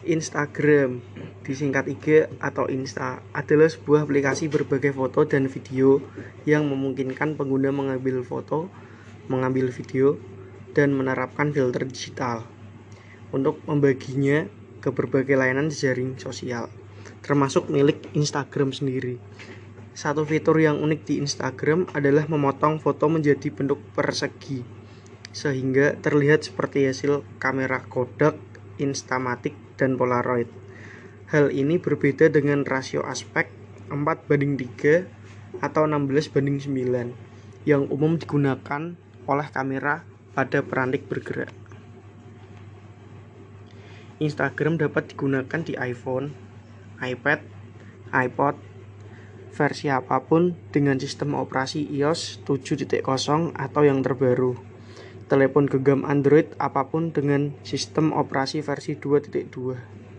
Instagram, disingkat IG atau Insta, adalah sebuah aplikasi berbagai foto dan video yang memungkinkan pengguna mengambil foto, mengambil video, dan menerapkan filter digital. Untuk membaginya ke berbagai layanan jaring sosial, termasuk milik Instagram sendiri. Satu fitur yang unik di Instagram adalah memotong foto menjadi bentuk persegi, sehingga terlihat seperti hasil kamera Kodak, Instamatic, dan Polaroid. Hal ini berbeda dengan rasio aspek 4 banding 3 atau 16 banding 9 yang umum digunakan oleh kamera pada perantik bergerak. Instagram dapat digunakan di iPhone, iPad, iPod, versi apa pun dengan sistem operasi iOS 7.0 atau yang terbaru telepon genggam Android apa pun dengan sistem operasi versi 2.2.